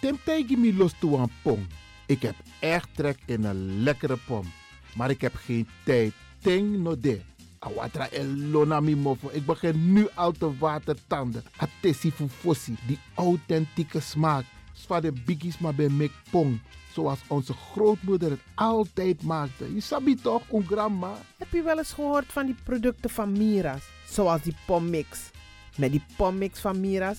Temtegi mi los toe een pom. Ik heb echt trek in een lekkere pom. Maar ik heb geen tijd. Ting no de. Awatra elona mi mofo. Ik begin nu al te watertanden. Atesi fufosi. Die authentieke smaak. Zwa de biggies maar bij mek pong. Zoals onze grootmoeder het altijd maakte. Je sabi toch, een grandma? Heb je wel eens gehoord van die producten van Mira's? Zoals die pommix. Met die pommix van Mira's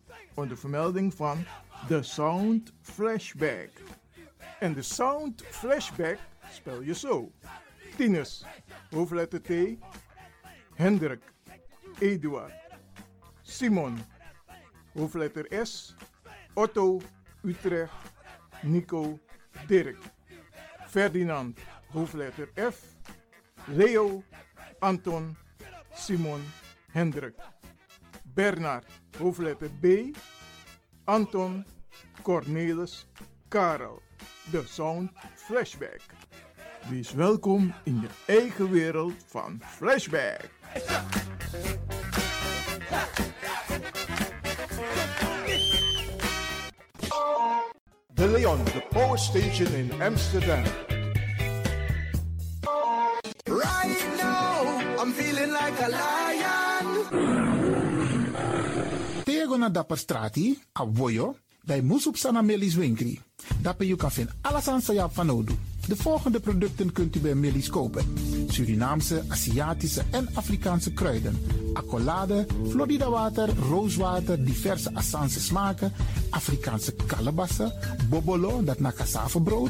onder vermelding van de Sound Flashback. En de Sound Flashback spel je zo. Tinus, hoofdletter T, Hendrik, Eduard, Simon, hoofdletter S, Otto, Utrecht, Nico, Dirk, Ferdinand, hoofdletter F, Leo, Anton, Simon, Hendrik, Bernard, hoofdletter B, Anton, Cornelis, Karel. De Sound Flashback. Wees welkom in je eigen wereld van Flashback. De Leon, de power station in Amsterdam. Na dapper strati, a voyo, bij Moesop Sana Melis Winkri. Dapper you vinden alles aan sa van Odu. De volgende producten kunt u bij Melis kopen. Surinaamse, Aziatische en Afrikaanse kruiden. Accolade, Florida water, rooswater, diverse Assange smaken. Afrikaanse kalebassen, bobolo, dat na brood,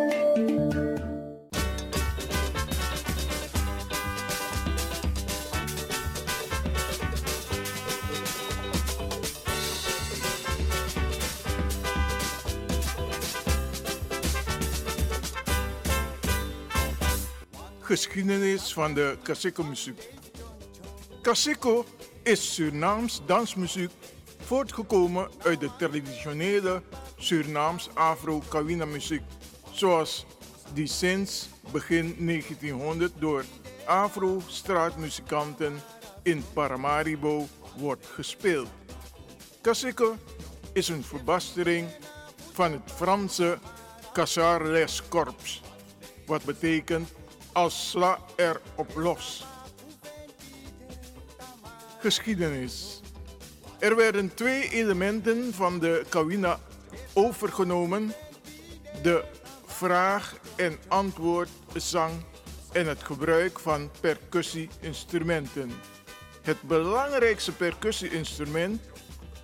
Geschiedenis van de Kaseko muziek. Kaseko is Surinaams dansmuziek voortgekomen uit de traditionele Surinaams Afro-Kawina muziek, zoals die sinds begin 1900 door Afro-straatmuzikanten in Paramaribo wordt gespeeld. Kaseko is een verbastering van het Franse Cassar les Corps, wat betekent als sla er op los. Geschiedenis. Er werden twee elementen van de Kawina overgenomen: de vraag- en antwoordzang en het gebruik van percussie-instrumenten. Het belangrijkste percussie-instrument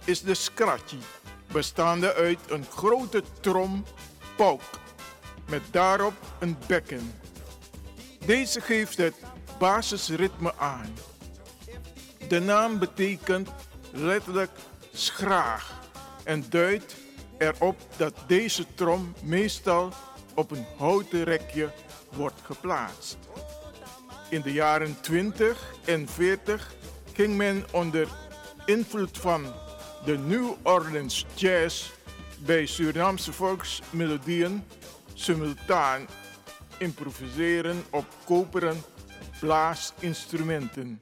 is de scratchy, bestaande uit een grote trom pauk met daarop een bekken. Deze geeft het basisritme aan. De naam betekent letterlijk schraag en duidt erop dat deze trom meestal op een houten rekje wordt geplaatst. In de jaren 20 en 40 ging men onder invloed van de New Orleans Jazz bij Surinaamse volksmelodieën simultaan improviseren op koperen blaasinstrumenten.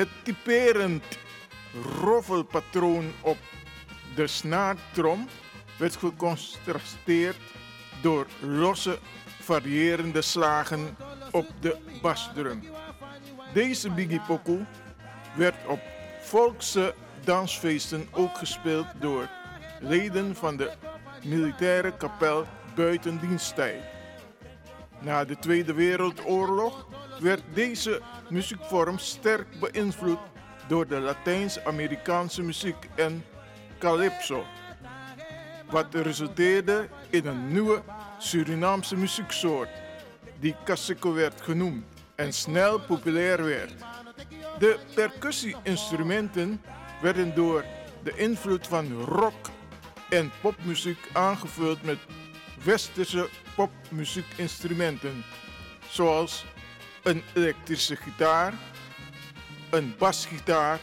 Het typerend roffelpatroon op de snaartrom werd gecontrasteerd door losse variërende slagen op de basdrum. Deze Biggie werd op volkse dansfeesten ook gespeeld door leden van de militaire kapel buiten diensttijd. Na de Tweede Wereldoorlog werd deze muziekvorm sterk beïnvloed door de Latijns-Amerikaanse muziek en calypso, wat resulteerde in een nieuwe Surinaamse muzieksoort die cassico werd genoemd en snel populair werd. De percussie-instrumenten werden door de invloed van rock en popmuziek aangevuld met westerse popmuziekinstrumenten, zoals een elektrische gitaar, een basgitaar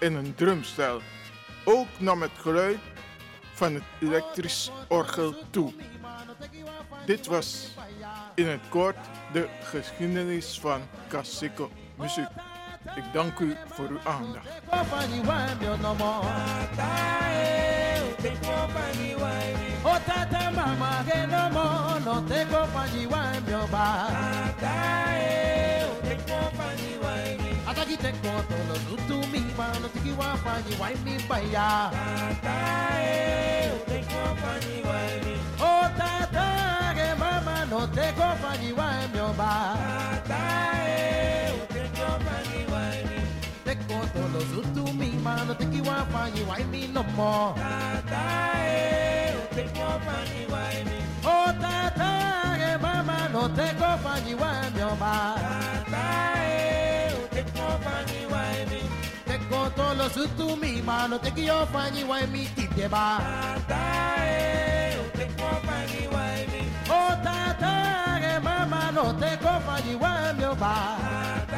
en een drumstel. Ook nam het geluid van het elektrisch orgel toe. Dit was in het kort de geschiedenis van Cassico muziek. Ik dank u voor uw aandacht. Tata mama que no mo no te compañía en mi hogar. Ata ki te koto no nutu mi ma no te ki wa fanyi wa mi baya. O tata que mama no te compañía en mi hogar. Te koto no nutu mi ma no te ki wa fanyi wa mi no more. Oh tata, que mama no te compañía en mi hogar. Te coto los tu mi mano te que yo fañi en mi tite ba. Oh tata, que mama no te compañía en mi hogar.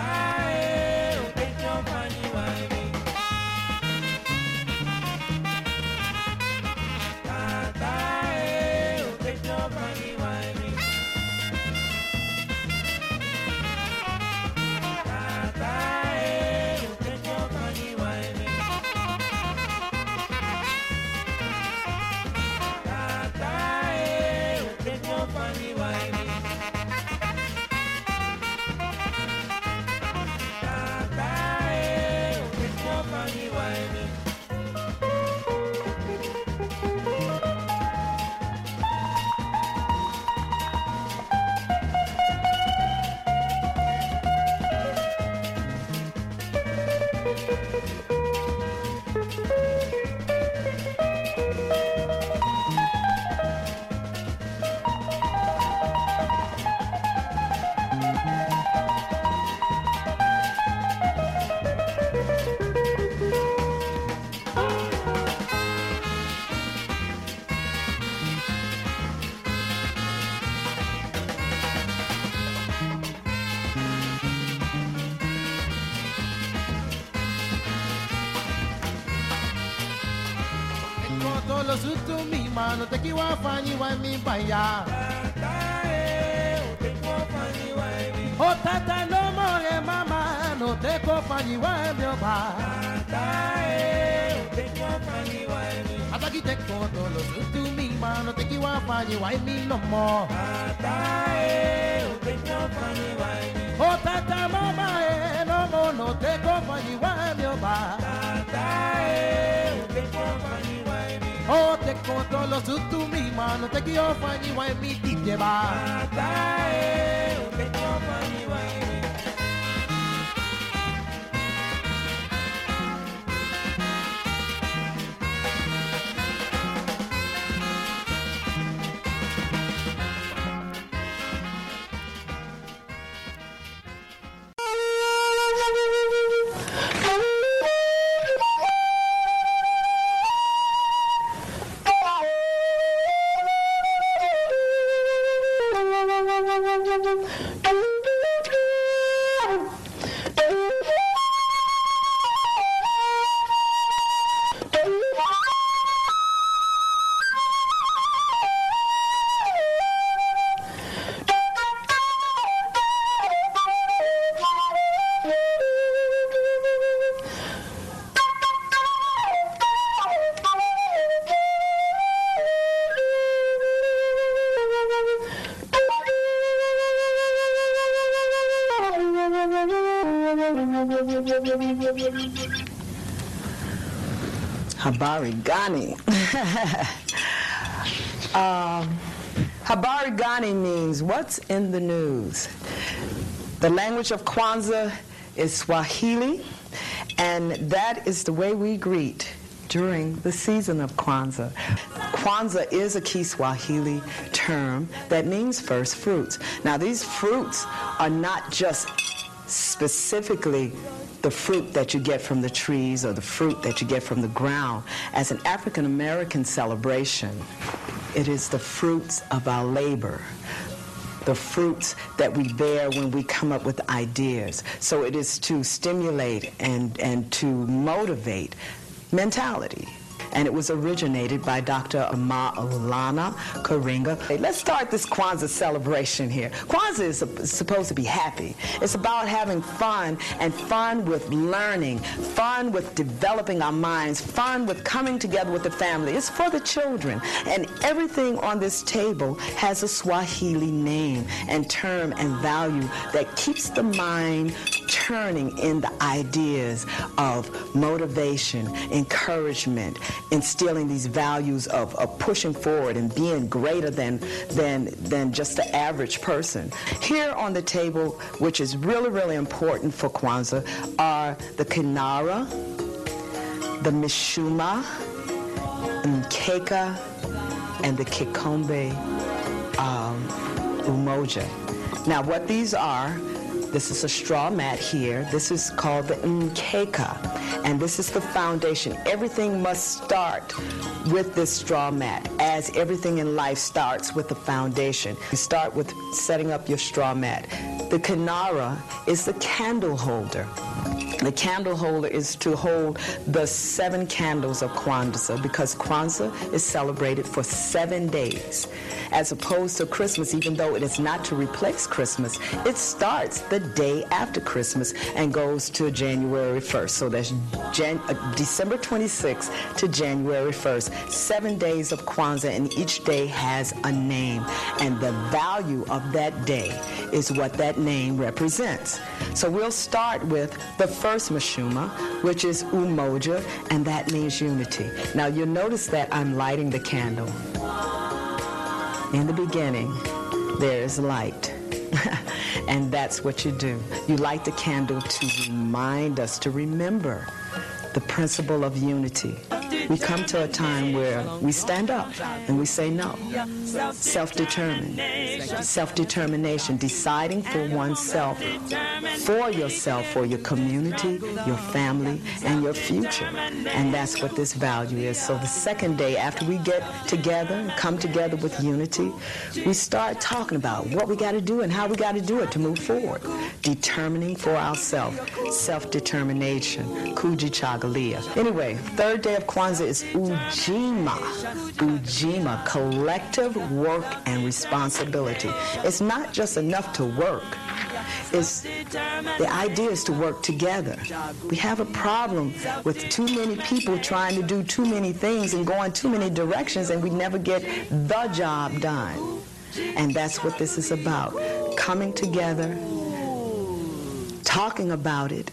Tolo sutu mi mano te kiwa fanyi wa mi baya. O oh, tata no more mama no te ko fanyi wa mi oba. Ataki te ko tolo sutu mi mano te kiwa fanyi wa mi no mo. O oh, tata mama e no mo no te ko fanyi wa mi oba. Oh, te conto lo Oh, su tu mi mano, te quiero fanyi wa mi ti lleva. Habari Gani. um, Habari Gani means what's in the news. The language of Kwanzaa is Swahili, and that is the way we greet during the season of Kwanzaa. Kwanzaa is a Kiswahili term that means first fruits. Now, these fruits are not just specifically the fruit that you get from the trees or the fruit that you get from the ground. As an African American celebration, it is the fruits of our labor, the fruits that we bear when we come up with ideas. So it is to stimulate and, and to motivate mentality. And it was originated by Dr. Maulana Karenga. Hey, let's start this Kwanzaa celebration here. Kwanzaa is sup- supposed to be happy. It's about having fun and fun with learning, fun with developing our minds, fun with coming together with the family. It's for the children. And everything on this table has a Swahili name and term and value that keeps the mind turning in the ideas of motivation, encouragement, instilling these values of, of pushing forward and being greater than, than, than just the average person. Here on the table, which is really, really important for Kwanzaa, are the Kinara, the Mishumaa, Nkeka, and the Kikombe um, Umoja. Now, what these are, this is a straw mat here. This is called the Nkeka, and this is the foundation. Everything must start with this straw mat, as everything in life starts with the foundation. You start with setting up your straw mat. The Kinara is the candle holder. The candle holder is to hold the seven candles of Kwanzaa because Kwanzaa is celebrated for seven days. As opposed to Christmas, even though it is not to replace Christmas, it starts the day after Christmas and goes to January 1st. So that's Jan- uh, December 26th to January 1st. Seven days of Kwanzaa, and each day has a name. And the value of that day is what that name represents. So we'll start with the first Mashuma, which is Umoja, and that means unity. Now you'll notice that I'm lighting the candle. In the beginning, there is light. and that's what you do. You light the candle to remind us, to remember the principle of unity. We come to a time where we stand up and we say no. Self-determined, self-determination, deciding for oneself, for yourself, for your community, your family, and your future. And that's what this value is. So the second day after we get together and come together with unity, we start talking about what we got to do and how we got to do it to move forward. Determining for ourselves, self-determination, Kujichagulia. Anyway, third day of Kwanzaa is Ujima. Ujima, collective work and responsibility. It's not just enough to work. It's, the idea is to work together. We have a problem with too many people trying to do too many things and going too many directions, and we never get the job done. And that's what this is about coming together, talking about it,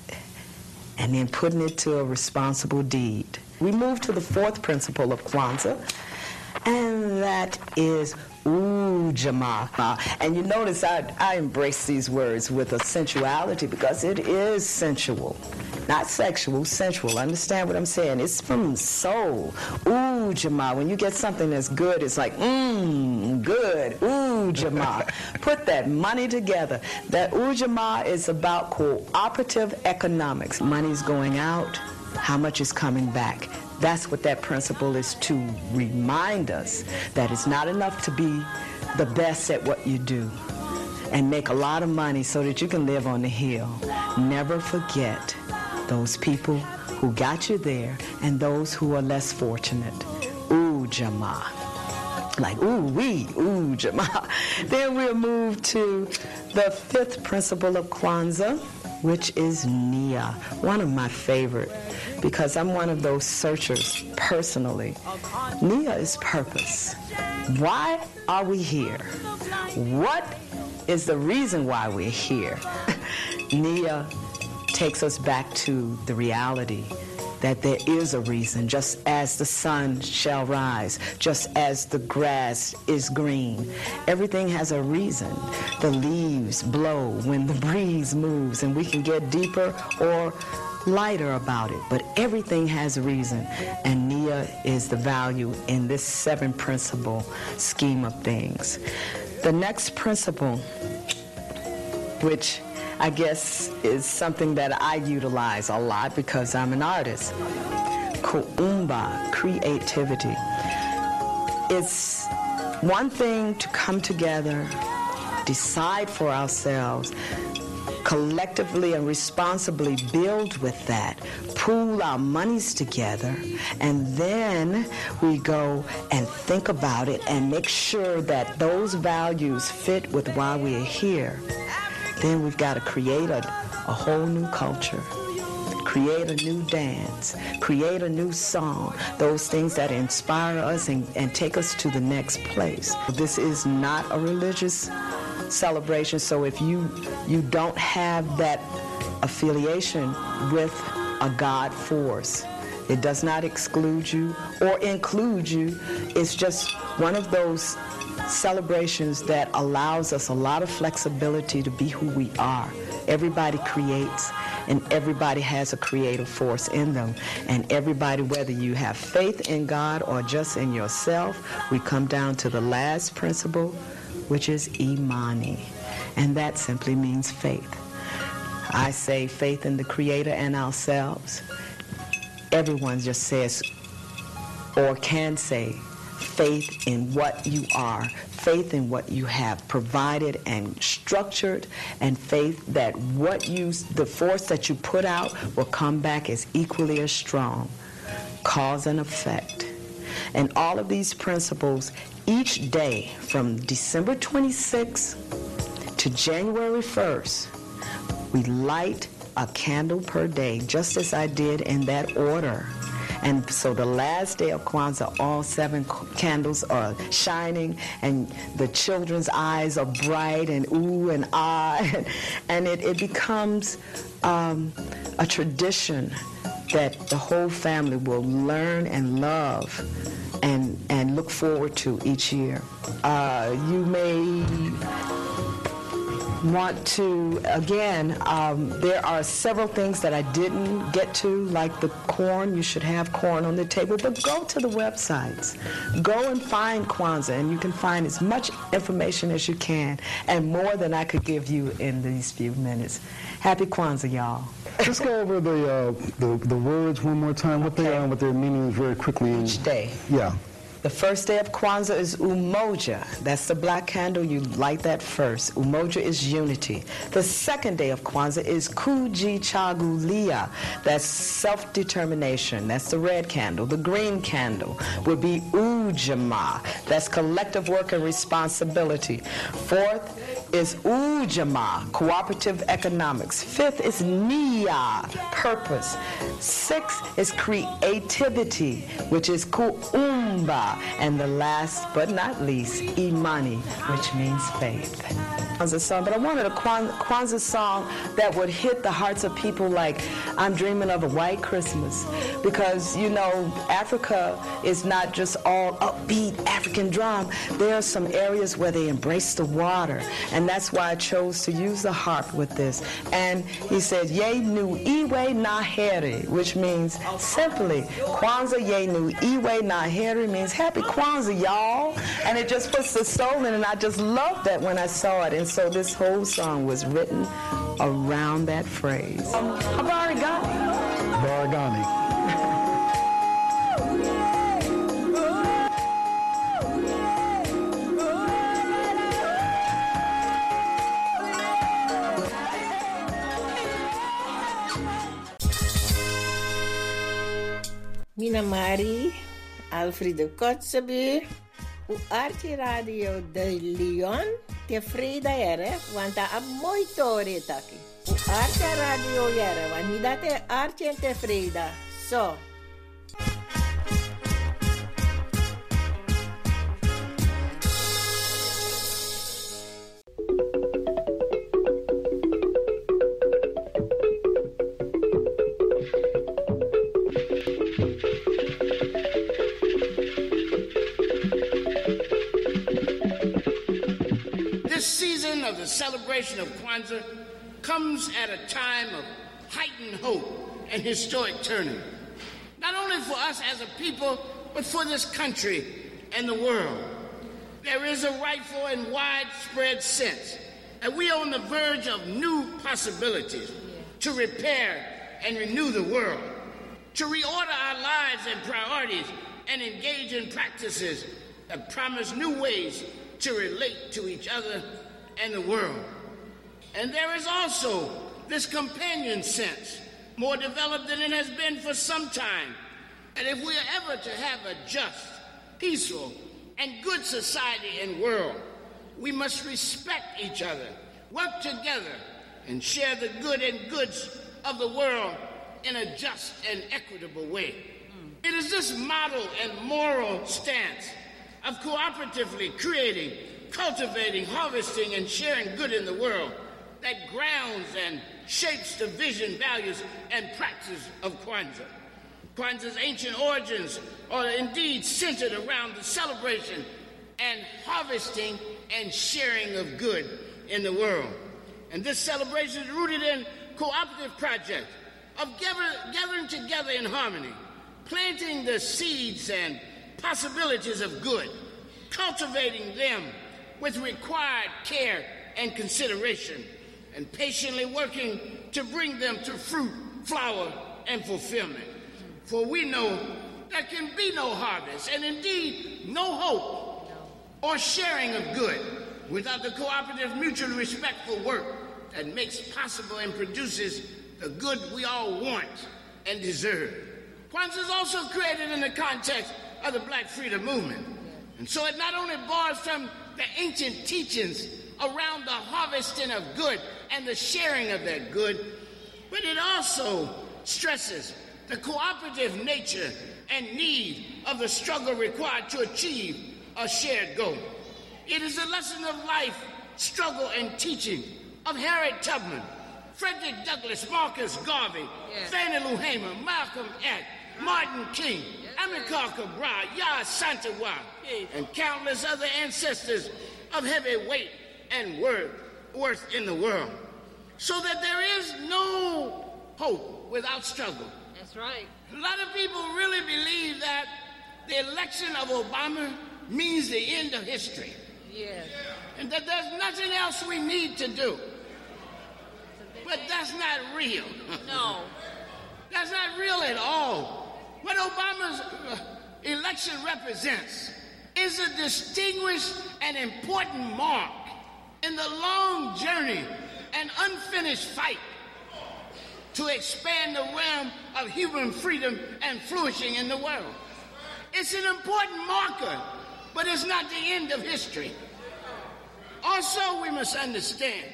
and then putting it to a responsible deed. We move to the fourth principle of Kwanzaa, and that is Ujamaa. And you notice I, I embrace these words with a sensuality because it is sensual. Not sexual, sensual. Understand what I'm saying? It's from soul. Ujamaa. When you get something that's good, it's like, mmm, good. Ujamaa. Put that money together. That Ujamaa is about cooperative economics. Money's going out, how much is coming back? That's what that principle is to remind us that it's not enough to be the best at what you do and make a lot of money so that you can live on the hill. Never forget those people who got you there and those who are less fortunate. Ooh, Jama. Like, ooh, we, ooh, Jama. Then we'll move to the fifth principle of Kwanzaa, which is Nia, one of my favorite because I'm one of those searchers personally. Nia is purpose. Why are we here? What is the reason why we're here? Nia takes us back to the reality that there is a reason, just as the sun shall rise, just as the grass is green. Everything has a reason. The leaves blow when the breeze moves, and we can get deeper or lighter about it, but everything has a reason. And Nia is the value in this seven principle scheme of things. The next principle, which I guess is something that I utilize a lot because I'm an artist. Kuumba, creativity. It's one thing to come together, decide for ourselves, collectively and responsibly build with that, pool our monies together, and then we go and think about it and make sure that those values fit with why we're here. Then we've got to create a, a whole new culture create a new dance, create a new song, those things that inspire us and, and, take us to the next place. This is not a religious celebration. So if you you don't have that affiliation with a God force, it does not exclude you or include you. It's just one of those celebrations that allows us a lot of flexibility to be who we are. Everybody creates and everybody has a creative force in them. And everybody, whether you have faith in God or just in yourself, we come down to the last principle, which is imani. And that simply means faith. I say faith in the Creator and ourselves. Everyone just says or can say faith in what you are, faith in what you have provided and structured, and faith that what you, the force that you put out will come back as equally as strong. Cause and effect. And all of these principles each day from December 26th to January 1st, we light a candle per day, just as I did in that order. And so the last day of Kwanzaa, all seven candles are shining, and the children's eyes are bright and ooh and ah, and it, it becomes um, a tradition that the whole family will learn and love and, and look forward to each year. Uh, you may want to, again, um, there are several things that I didn't get to, like the corn. You should have corn on the table, but go to the websites. Go and find Kwanzaa, and you can find as much information as you can, and more than I could give you in these few minutes. Happy Kwanzaa, y'all. Let's go over the, uh, the, the words one more time, what they are and what their meaning is very quickly. Each day. Yeah. The first day of Kwanzaa is Umoja. That's the black candle. You light that first. Umoja is unity. The second day of Kwanzaa is Kujichagulia. That's self-determination. That's the red candle. The green candle would be Ujamaa. That's collective work and responsibility. Fourth is Ujamaa, cooperative economics. Fifth is Nia, purpose. Sixth is creativity, which is Kuumba. And the last but not least, Imani, which means faith. Kwanzaa song, but I wanted a Kwanzaa song that would hit the hearts of people like I'm dreaming of a white Christmas. Because, you know, Africa is not just all upbeat African drum. There are some areas where they embrace the water. And that's why I chose to use the harp with this. And he said, Ye nu iwe na heri, which means simply, Kwanzaa ye nu iwe na heri means happy Kwanzaa, y'all. And it just puts the soul in, and I just loved that when I saw it. And so this whole song was written around that phrase. Habari Gani. Baragani. Mina Mari, Alfredo Kotzebue, o Arte Radio de Leon, tevreden ere, want dat is mooi tori taki. Radio ere, want niet dat tevreden. Zo. This celebration of Kwanzaa comes at a time of heightened hope and historic turning, not only for us as a people, but for this country and the world. There is a rightful and widespread sense that we are on the verge of new possibilities to repair and renew the world, to reorder our lives and priorities, and engage in practices that promise new ways to relate to each other and the world. And there is also this companion sense, more developed than it has been for some time. And if we are ever to have a just, peaceful, and good society and world, we must respect each other, work together, and share the good and goods of the world in a just and equitable way. Hmm. It is this model and moral stance of cooperatively creating, cultivating, harvesting, and sharing good in the world that grounds and shapes the vision, values, and practice of Kwanzaa. Kwanzaa's ancient origins are indeed centered around the celebration and harvesting and sharing of good in the world. And this celebration is rooted in cooperative projects of gathering together in harmony, planting the seeds and possibilities of good, cultivating them with required care and consideration, and patiently working to bring them to fruit, flower, and fulfillment. For we know there can be no harvest, and indeed no hope or sharing of good without the cooperative, mutually respectful work that makes possible and produces the good we all want and deserve. Kwanzaa is also created in the context of the Black Freedom Movement. And so it not only borrows from the ancient teachings around the harvesting of good and the sharing of that good, but it also stresses the cooperative nature and need of the struggle required to achieve a shared goal. It is a lesson of life, struggle, and teaching of Harriet Tubman, Frederick Douglass, Marcus Garvey, Fannie Lou Hamer, Malcolm X, Martin King, Amilcar Cabral, Yaa Asantewaa, and countless other ancestors of heavy weight and worth worth in the world. So that there is no hope without struggle. That's right. A lot of people really believe that the election of Obama means the end of history. Yes. And that there's nothing else we need to do. But that's not real. No. That's not real at all. What Obama's uh, election represents is a distinguished and important mark in the long journey and unfinished fight to expand the realm of human freedom and flourishing in the world. It's an important marker, but it's not the end of history. Also, we must understand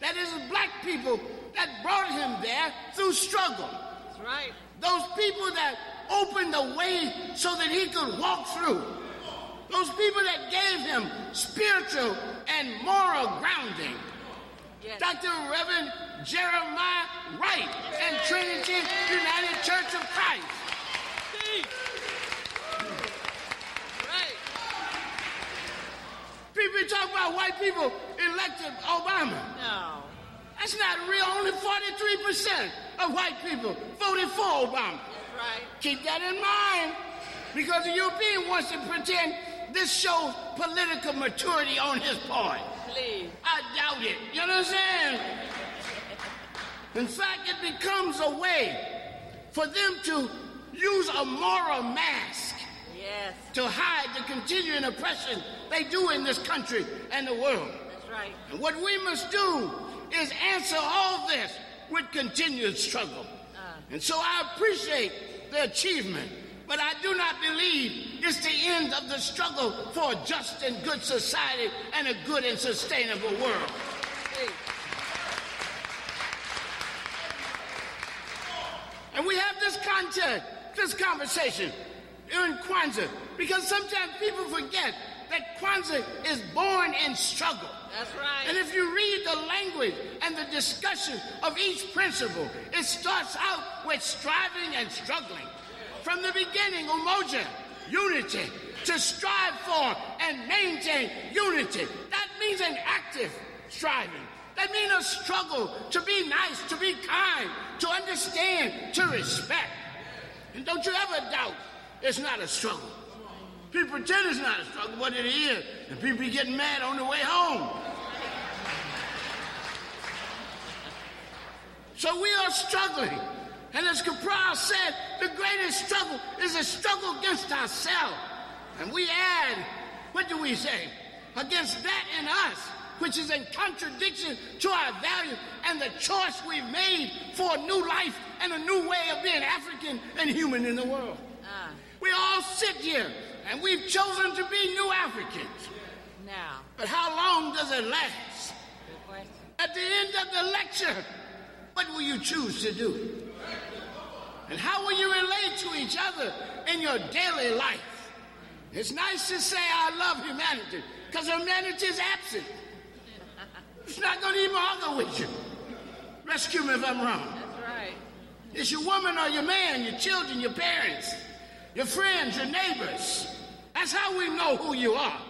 that it is black people that brought him there through struggle. That's right. Those people that opened the way so that he could walk through. Those people that gave him spiritual and moral grounding. Yes. Dr. Reverend Jeremiah Wright and Trinity United Church of Christ. Right. People talk about white people elected Obama. No. That's not real. Only 43% of white people voted for Obama. That's right. Keep that in mind. Because the European wants to pretend this shows political maturity on his part. Please. I doubt it. You understand? In fact, it becomes a way for them to use a moral mask Yes. to hide the continuing oppression they do in this country and the world. That's right. And what we must do is answer all this with continued struggle. Uh. And so I appreciate the achievement, but I do not believe it's the end of the struggle for a just and good society and a good and sustainable world. And we have this content, this conversation in Kwanzaa, because sometimes people forget that Kwanzaa is born in struggle. That's right. And if you read the language and the discussion of each principle, it starts out with striving and struggling. From the beginning, umoja, unity, to strive for and maintain unity. That means an active striving. That means a struggle to be nice, to be kind, to understand, to respect. And don't you ever doubt it's not a struggle. People pretend it's not a struggle, but it is. And people be getting mad on the way home. So we are struggling. And as Cabral said, the greatest struggle is a struggle against ourselves. And we add, what do we say? Against that in us, which is in contradiction to our values and the choice we've made for a new life and a new way of being African and human in the world. Ah. We all sit here and we've chosen to be new Africans. Now. But how long does it last? At the end of the lecture, what will you choose to do? And how will you relate to each other in your daily life? It's nice to say I love humanity, because humanity is absent. It's not going to even argue with you. Rescue me if I'm wrong. That's right. It's your woman or your man, your children, your parents, your friends, your neighbors. That's how we know who you are,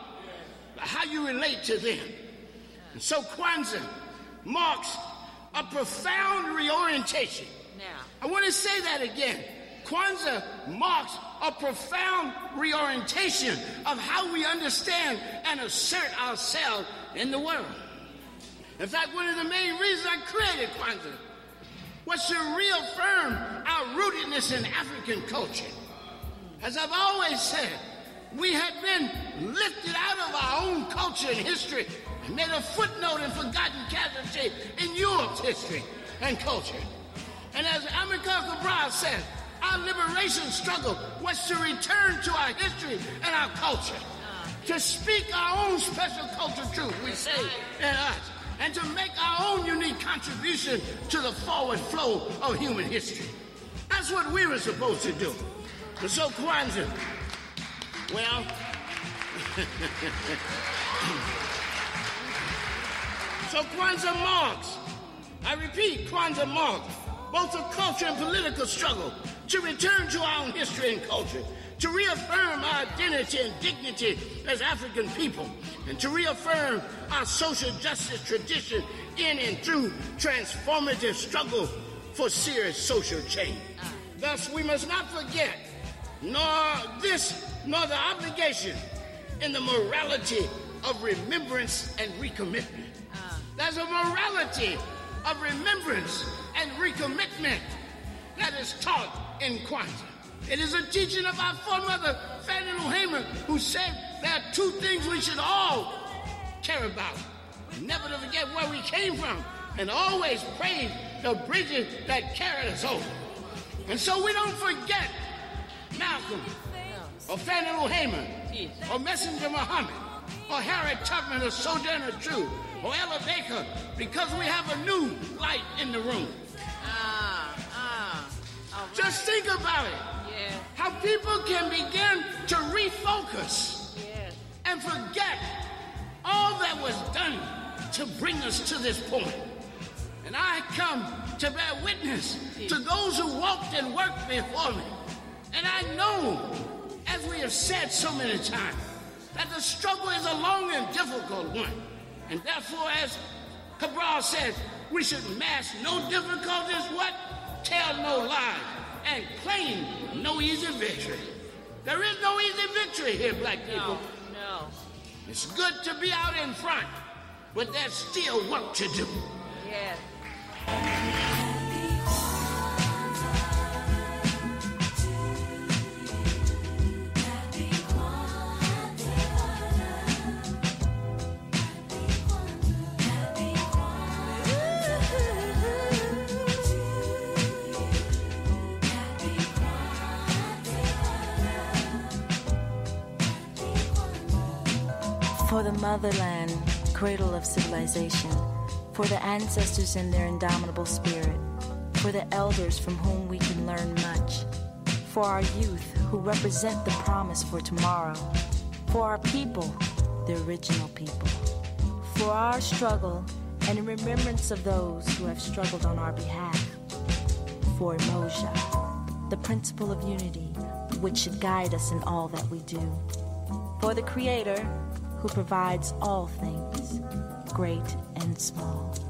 how you relate to them. And so Kwanzaa marks a profound reorientation. Now. I want to say that again. Kwanzaa marks a profound reorientation of how we understand and assert ourselves in the world. In fact, one of the main reasons I created Kwanzaa was to reaffirm our rootedness in African culture. As I've always said, we had been lifted out of our own culture and history and made a footnote and forgotten casualty in Europe's history and culture. And as Amilcar Cabral said, our liberation struggle was to return to our history and our culture, uh. to speak our own special cultural truth, we say, in us, and to make our own unique contribution to the forward flow of human history. That's what we were supposed to do. So Kwanzaa, well, so Kwanzaa marks, I repeat, Kwanzaa marks both a culture and political struggle to return to our own history and culture, to reaffirm our identity and dignity as African people, and to reaffirm our social justice tradition in and through transformative struggle for serious social change. Thus, we must not forget nor this nor the obligation in the morality of remembrance and recommitment. Ah. There's a morality of remembrance and recommitment that is taught in Kwanzaa. It is a teaching of our foremother, Fannie Lou Hamer, who said there are two things we should all care about. Never to forget where we came from, and always praise the bridges that carried us over. And so we don't forget Malcolm, or Fannie Lou Hamer, or Messenger Muhammad, or Harriet Tubman, or Sojourner Truth, or Ella Baker, because we have a new light in the room. Ah, ah. Right. Just think about it. Yeah. How people can begin to refocus Yes. and forget all that was done to bring us to this point. And I come to bear witness to those who walked and worked before me. And I know, as we have said so many times, that the struggle is a long and difficult one. And therefore, as Cabral says, we should mask no difficulties, what? Tell no lies, and claim no easy victory. There is no easy victory here, black people. No. It's good to be out in front, but there's still work to do. Yes. For the motherland, cradle of civilization, for the ancestors and their indomitable spirit, for the elders from whom we can learn much, for our youth who represent the promise for tomorrow, for our people, the original people, for our struggle and in remembrance of those who have struggled on our behalf, for Umoja, the principle of unity which should guide us in all that we do, for the Creator who provides all things, great and small.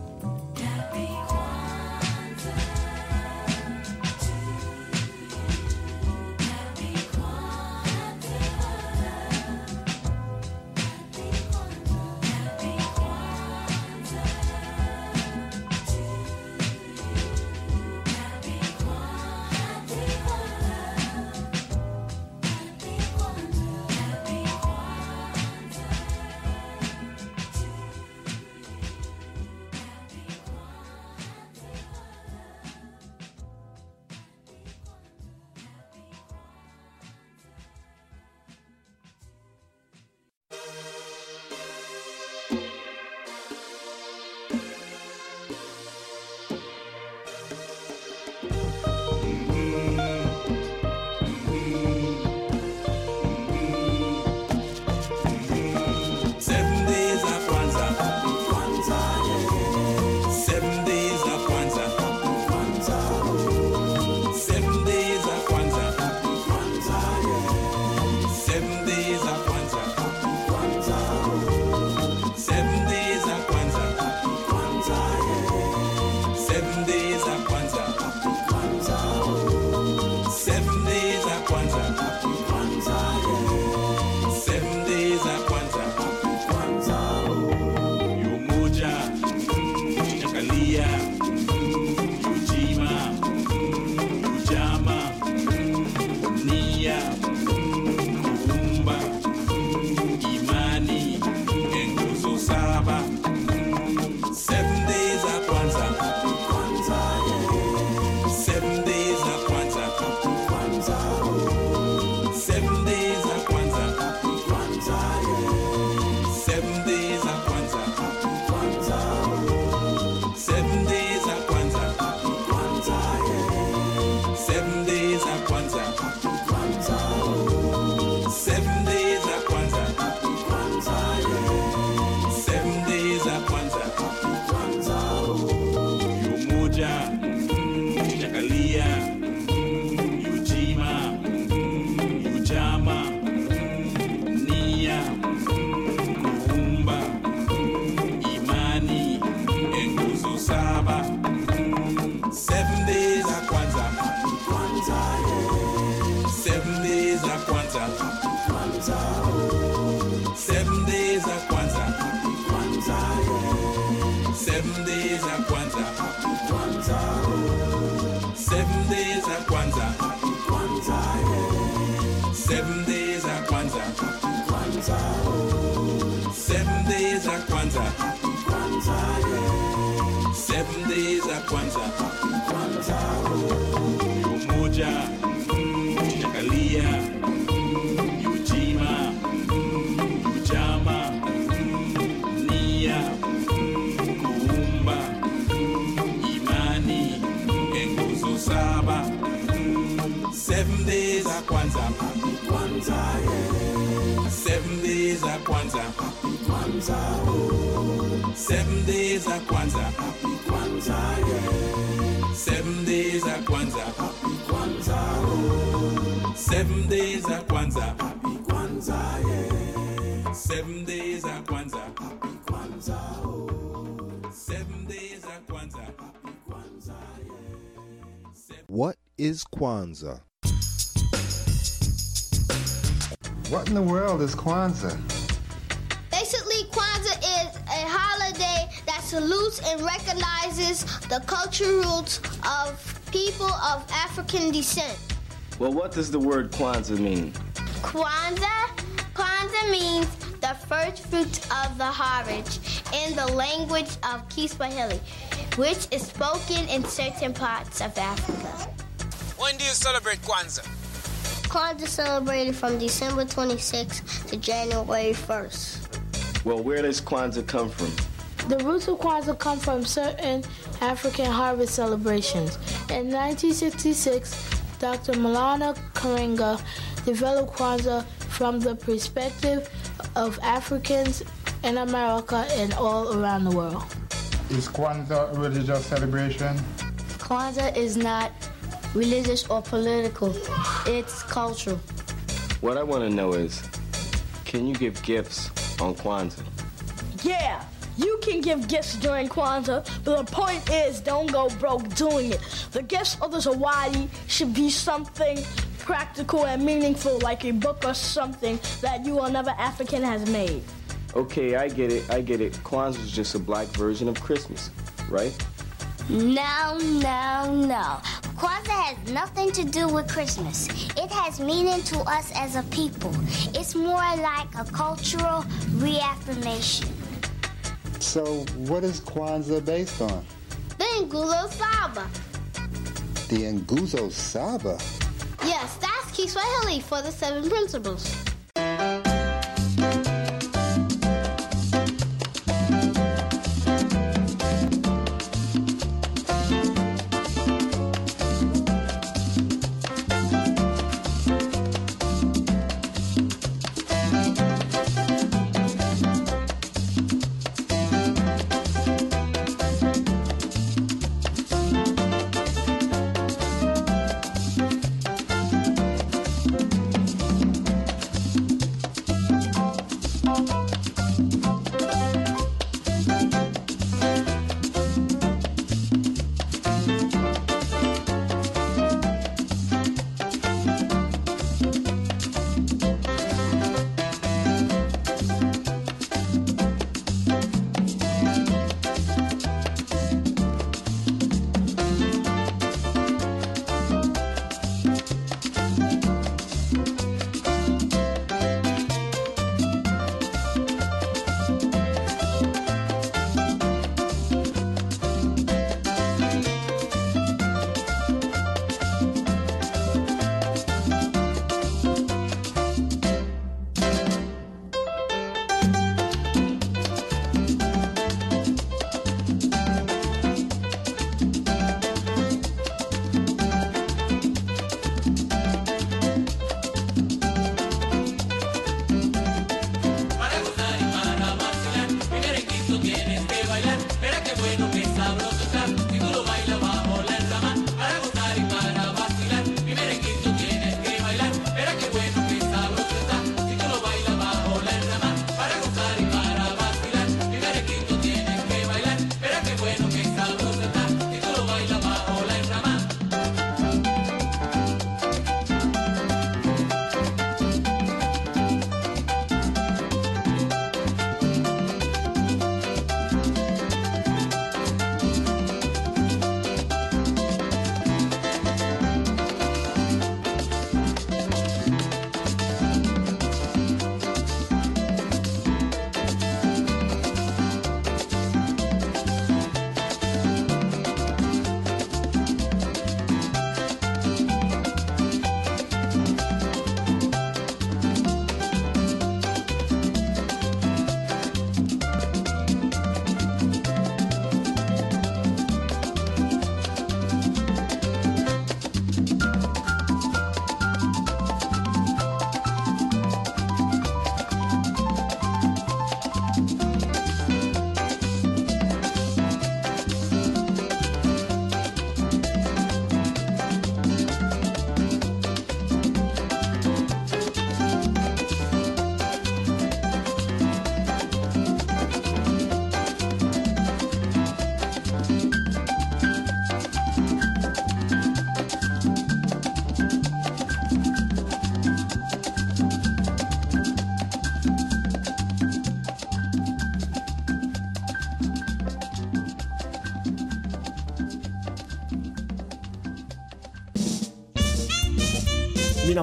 Umoja, mm, Shakalia, mm, mm, Ujamaa, mm, Nia, mm, Kuumba, Imani, Nguzo Saba. Seven days of Kwanzaa. Happy Kwanzaa, yeah. Seven days of Kwanzaa. Happy Kwanzaa, oh. Seven days of Kwanzaa. Happy Kwanzaa, yeah. Days of Kwanzaa. Happy Kwanzaa, yeah. Seven days of Kwanzaa. Happy Kwanzaa, oh. Seven days of Kwanzaa. Happy Kwanzaa, yeah. What is Kwanzaa? What in the world is Kwanzaa? Basically, Kwanzaa is a holiday that salutes and recognizes the cultural roots of people of African descent. Well, what does the word Kwanzaa mean? Kwanzaa? Kwanzaa means the first fruits of the harvest in the language of Kiswahili, which is spoken in certain parts of Africa. When do you celebrate Kwanzaa? Kwanzaa is celebrated from December 26th to January 1st. Well, where does Kwanzaa come from? The roots of Kwanzaa come from certain African harvest celebrations. In 1966, Dr. Maulana Karenga developed Kwanzaa from the perspective of Africans in America and all around the world. Is Kwanzaa a religious celebration? Kwanzaa is not religious or political, it's cultural. What I want to know is, can you give gifts on Kwanzaa? Yeah, you can give gifts during Kwanzaa, but the point is don't go broke doing it. The gifts of the Zawadi should be something practical and meaningful, like a book or something that you or another African has made. Okay, I get it. I get it. Kwanzaa is just a black version of Christmas, right? No, no, no. Kwanzaa has nothing to do with Christmas. It has meaning to us as a people. It's more like a cultural reaffirmation. So, what is Kwanzaa based on? The Nguzo Saba. The Nguzo Saba. Yes, that's Kiswahili for the seven principles.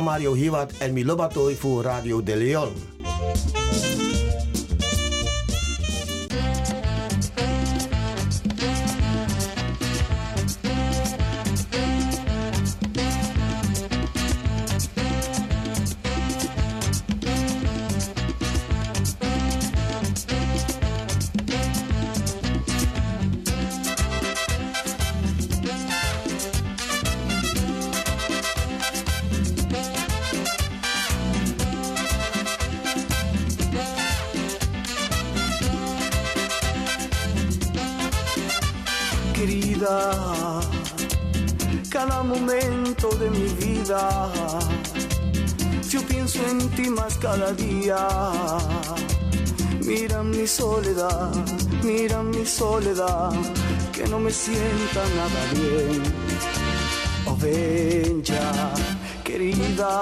Mario Hiwat en Milobatoi voor Radio De Leon. Sienta nada bien. Oh, ven ya, querida,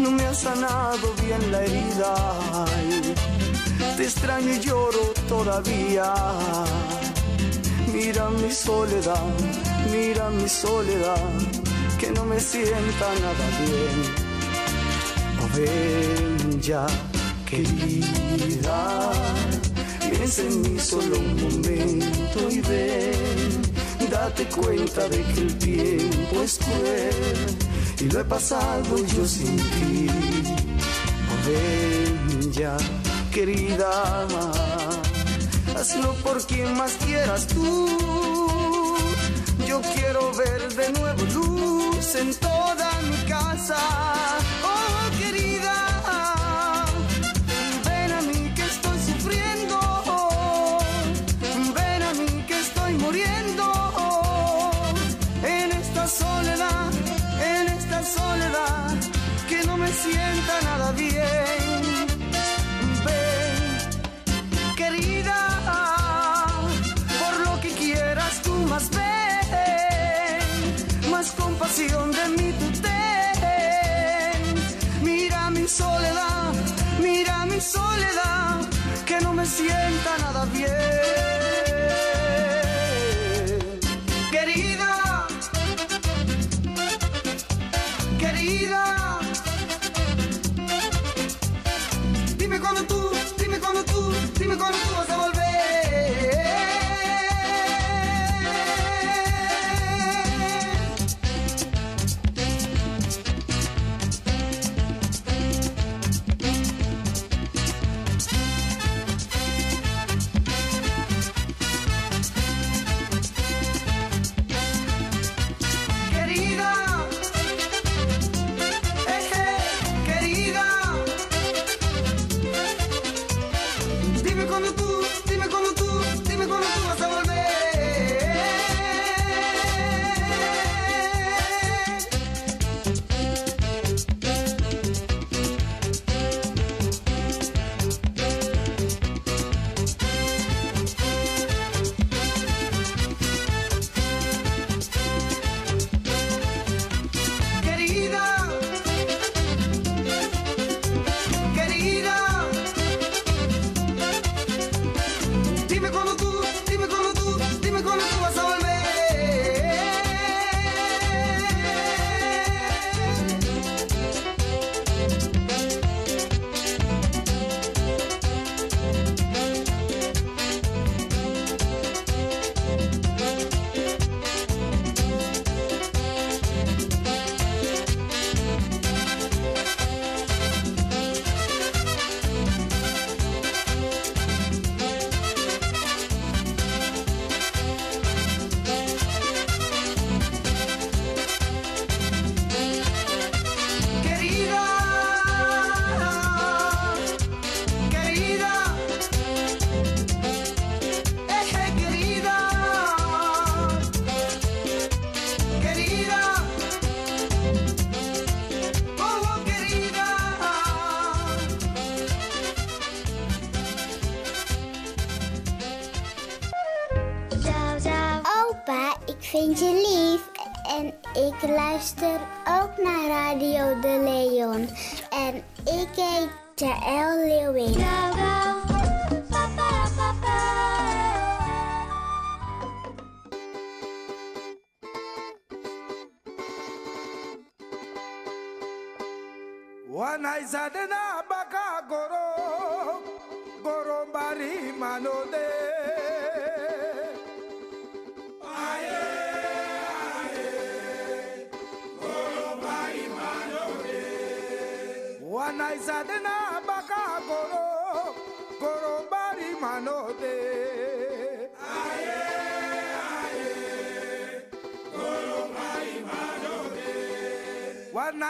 no me ha sanado bien la herida. te extraño y lloro todavía. Mira mi soledad, mira mi soledad, que no me sienta nada bien. Oh, ven ya, querida, piensa en mí solo un momento y ven, date cuenta de que el tiempo es cruel y lo he pasado yo sin ti. Ven ya, querida hazlo por quien más quieras tú. Yo quiero ver de nuevo luz en toda mi casa. Sienta nada bien. Ven, querida por lo que quieras tú más ven, más compasión de mí tú ten. Mira mi soledad, mira mi soledad, que no me sienta nada Radio D'Leon. En ik heet Jaël Leeuwen. Wanai sadena baka goro, Gorombari, manode. sadena baka goro goro bari manobe aye aye goro wana